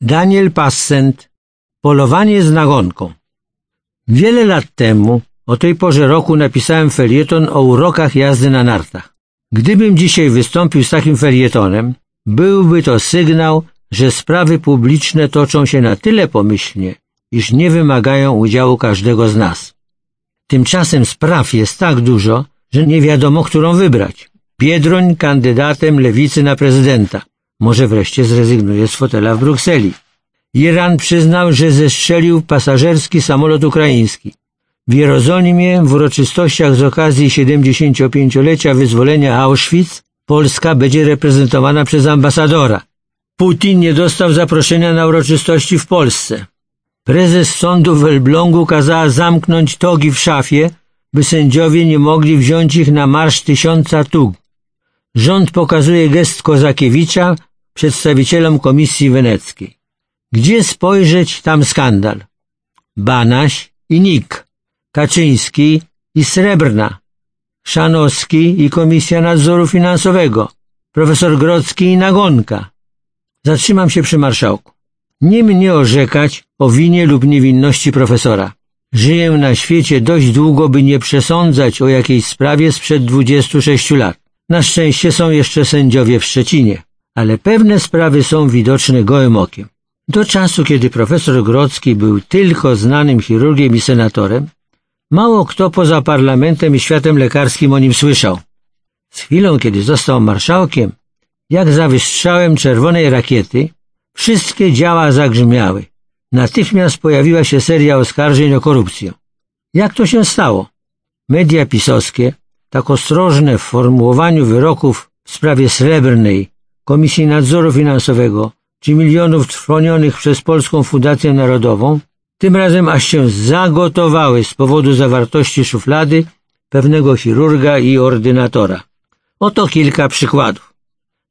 Daniel Passent Polowanie z nagonką Wiele lat temu, o tej porze roku napisałem felieton o urokach jazdy na nartach. Gdybym dzisiaj wystąpił z takim felietonem, byłby to sygnał, że sprawy publiczne toczą się na tyle pomyślnie, iż nie wymagają udziału każdego z nas. Tymczasem spraw jest tak dużo, że nie wiadomo, którą wybrać. Biedroń kandydatem lewicy na prezydenta. Może wreszcie zrezygnuje z fotela w Brukseli. Iran przyznał, że zestrzelił pasażerski samolot ukraiński. W Jerozolimie w uroczystościach z okazji 75-lecia wyzwolenia Auschwitz Polska będzie reprezentowana przez ambasadora. Putin nie dostał zaproszenia na uroczystości w Polsce. Prezes sądu w Elblągu kazała zamknąć togi w szafie, by sędziowie nie mogli wziąć ich na marsz tysiąca tug. Rząd pokazuje gest Kozakiewicza przedstawicielom Komisji Weneckiej. Gdzie spojrzeć, tam skandal. Banaś i Nik, Kaczyński i Srebrna, Szanowski i Komisja Nadzoru Finansowego, profesor Grodzki i Nagonka. Zatrzymam się przy marszałku. Nie mnie orzekać o winie lub niewinności profesora. Żyję na świecie dość długo, by nie przesądzać o jakiejś sprawie sprzed 26 lat. Na szczęście są jeszcze sędziowie w Szczecinie, ale pewne sprawy są widoczne gołym okiem. Do czasu, kiedy profesor Grodzki był tylko znanym chirurgiem i senatorem, mało kto poza parlamentem i światem lekarskim o nim słyszał. Z chwilą, kiedy został marszałkiem, jak za wystrzałem czerwonej rakiety, wszystkie działa zagrzmiały. Natychmiast pojawiła się seria oskarżeń o korupcję. Jak to się stało? Media pisowskie, tak ostrożne w formułowaniu wyroków w sprawie srebrnej, Komisji Nadzoru Finansowego czy milionów trwonionych przez Polską Fundację Narodową, tym razem aż się zagotowały z powodu zawartości szuflady pewnego chirurga i ordynatora. Oto kilka przykładów.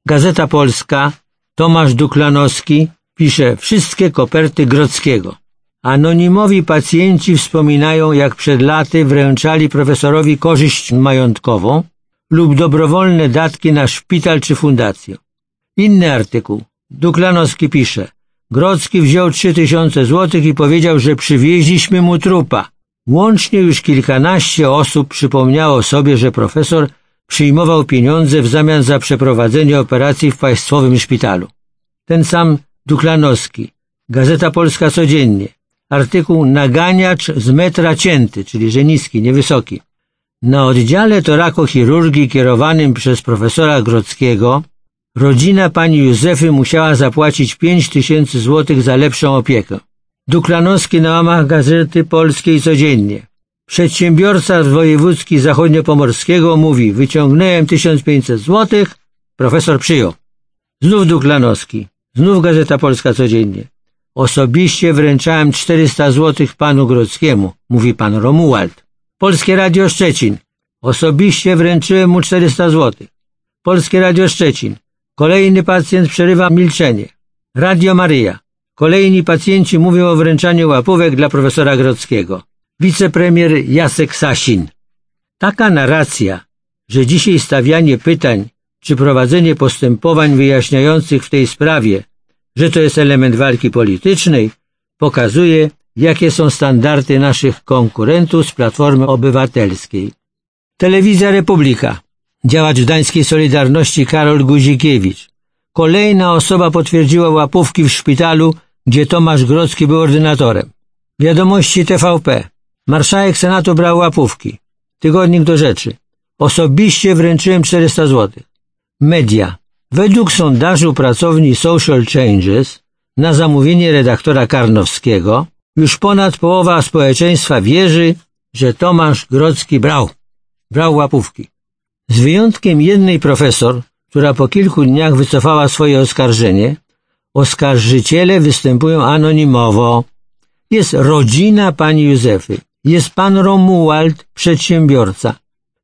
Gazeta Polska, Tomasz Duklanowski pisze wszystkie koperty Grodzkiego. Anonimowi pacjenci wspominają, jak przed laty wręczali profesorowi korzyść majątkową lub dobrowolne datki na szpital czy fundację. Inny artykuł. Duklanowski pisze. Grodzki wziął trzy tysiące złotych i powiedział, że przywieźliśmy mu trupa. Łącznie już kilkanaście osób przypomniało sobie, że profesor przyjmował pieniądze w zamian za przeprowadzenie operacji w państwowym szpitalu. Ten sam Duklanowski, Gazeta Polska Codziennie, artykuł Naganiacz z metra cięty, czyli że niski, niewysoki. Na oddziale torakochirurgii kierowanym przez profesora Grodzkiego rodzina pani Józefy musiała zapłacić pięć tysięcy złotych za lepszą opiekę. Duklanowski na łamach Gazety Polskiej Codziennie. Przedsiębiorca z wojewódzki zachodniopomorskiego mówi, wyciągnąłem 1500 złotych, profesor przyjął. Znów Duklanowski, znów Gazeta Polska Codziennie. Osobiście wręczałem 400 złotych panu Grodzkiemu, mówi pan Romuald. Polskie Radio Szczecin. Osobiście wręczyłem mu 400 złotych. Polskie Radio Szczecin. Kolejny pacjent przerywa milczenie. Radio Maryja. Kolejni pacjenci mówią o wręczaniu łapówek dla profesora Grodzkiego. Wicepremier Jacek Sasin. Taka narracja, że dzisiaj stawianie pytań czy prowadzenie postępowań wyjaśniających w tej sprawie, że to jest element walki politycznej, pokazuje, jakie są standardy naszych konkurentów z Platformy Obywatelskiej. Telewizja Republika. Działacz Gdańskiej Solidarności Karol Guzikiewicz. Kolejna osoba potwierdziła łapówki w szpitalu, gdzie Tomasz Grodzki był ordynatorem. Wiadomości TVP. Marszałek Senatu brał łapówki. Tygodnik do rzeczy. Osobiście wręczyłem 400 zł. Media. Według sondażu pracowni Social Changes na zamówienie redaktora Karnowskiego już ponad połowa społeczeństwa wierzy, że Tomasz Grodzki brał. Brał łapówki. Z wyjątkiem jednej profesor, która po kilku dniach wycofała swoje oskarżenie, oskarżyciele występują anonimowo. Jest rodzina pani Józefy, jest pan Romuald, przedsiębiorca.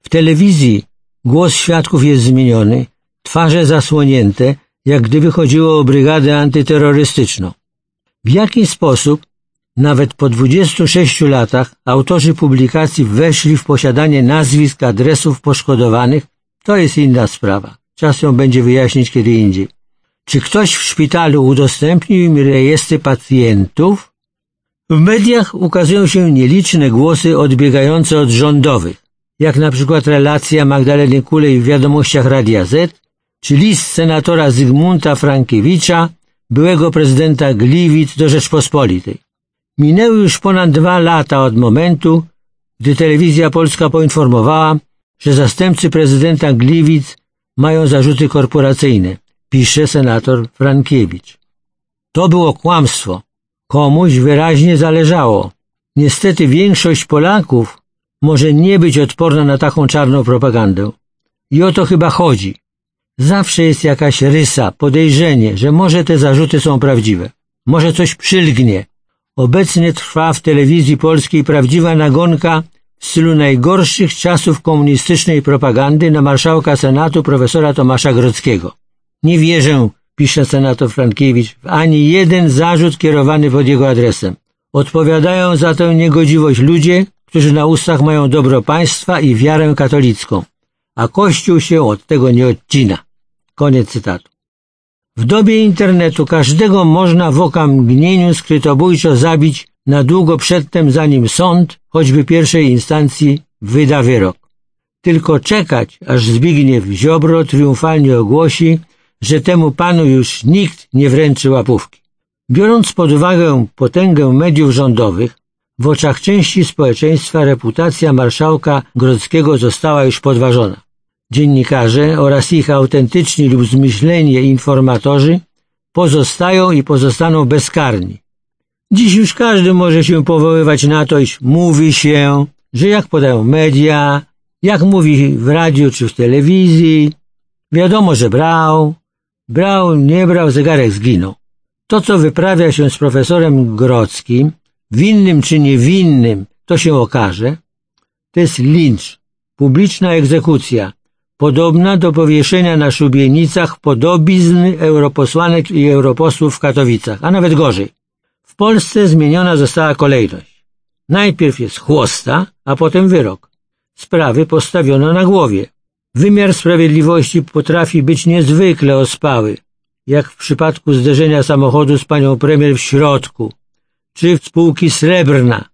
W telewizji głos świadków jest zmieniony, twarze zasłonięte, jak gdyby chodziło o brygadę antyterrorystyczną. W jaki sposób, nawet po 26 latach, autorzy publikacji weszli w posiadanie nazwisk, adresów poszkodowanych, to jest inna sprawa. Czas ją będzie wyjaśnić kiedy indziej. Czy ktoś w szpitalu udostępnił im rejestry pacjentów? W mediach ukazują się nieliczne głosy odbiegające od rządowych, jak na przykład relacja Magdaleny Kulej w wiadomościach Radia Z, czy list senatora Zygmunta Frankiewicza, byłego prezydenta Gliwic do Rzeczpospolitej. Minęły już ponad dwa lata od momentu, gdy telewizja polska poinformowała, że zastępcy prezydenta Gliwic mają zarzuty korporacyjne, pisze senator Frankiewicz. To było kłamstwo. Komuś wyraźnie zależało. Niestety większość Polaków może nie być odporna na taką czarną propagandę. I o to chyba chodzi. Zawsze jest jakaś rysa, podejrzenie, że może te zarzuty są prawdziwe. Może coś przylgnie. Obecnie trwa w telewizji polskiej prawdziwa nagonka w stylu najgorszych czasów komunistycznej propagandy na marszałka Senatu profesora Tomasza Grodzkiego. Nie wierzę, pisze senator Frankiewicz, w ani jeden zarzut kierowany pod jego adresem. Odpowiadają za tę niegodziwość ludzie, którzy na ustach mają dobro państwa i wiarę katolicką, a Kościół się od tego nie odcina. Koniec cytatu. W dobie internetu każdego można w okamgnieniu skrytobójczo zabić na długo przedtem, zanim sąd, choćby pierwszej instancji, wyda wyrok. Tylko czekać, aż Zbigniew Ziobro triumfalnie ogłosi, że temu panu już nikt nie wręczy łapówki. Biorąc pod uwagę potęgę mediów rządowych, w oczach części społeczeństwa reputacja marszałka Grodzkiego została już podważona. Dziennikarze oraz ich autentyczni lub zmyśleni informatorzy pozostają i pozostaną bezkarni. Dziś już każdy może się powoływać na to, iż mówi się, że jak podają media, jak mówi w radiu czy w telewizji, wiadomo, że brał, brał, nie brał, zegarek zginął. To, co wyprawia się z profesorem Grodzkim, winnym czy niewinnym, to się okaże, to jest lincz, publiczna egzekucja, podobna do powieszenia na szubienicach podobizn europosłanek i europosłów w Katowicach, a nawet gorzej. W Polsce zmieniona została kolejność. Najpierw jest chłosta, a potem wyrok. Sprawy postawiono na głowie. Wymiar sprawiedliwości potrafi być niezwykle ospały, jak w przypadku zderzenia samochodu z panią premier w środku, czy spółki srebrna.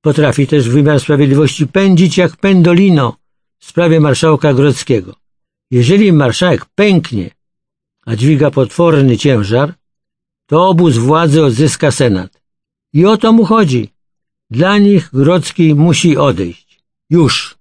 Potrafi też wymiar sprawiedliwości pędzić jak pendolino w sprawie marszałka Grodzkiego. Jeżeli marszałek pęknie, a dźwiga potworny ciężar, to obóz władzy odzyska senat. I o to mu chodzi. Dla nich Grodzki musi odejść. Już.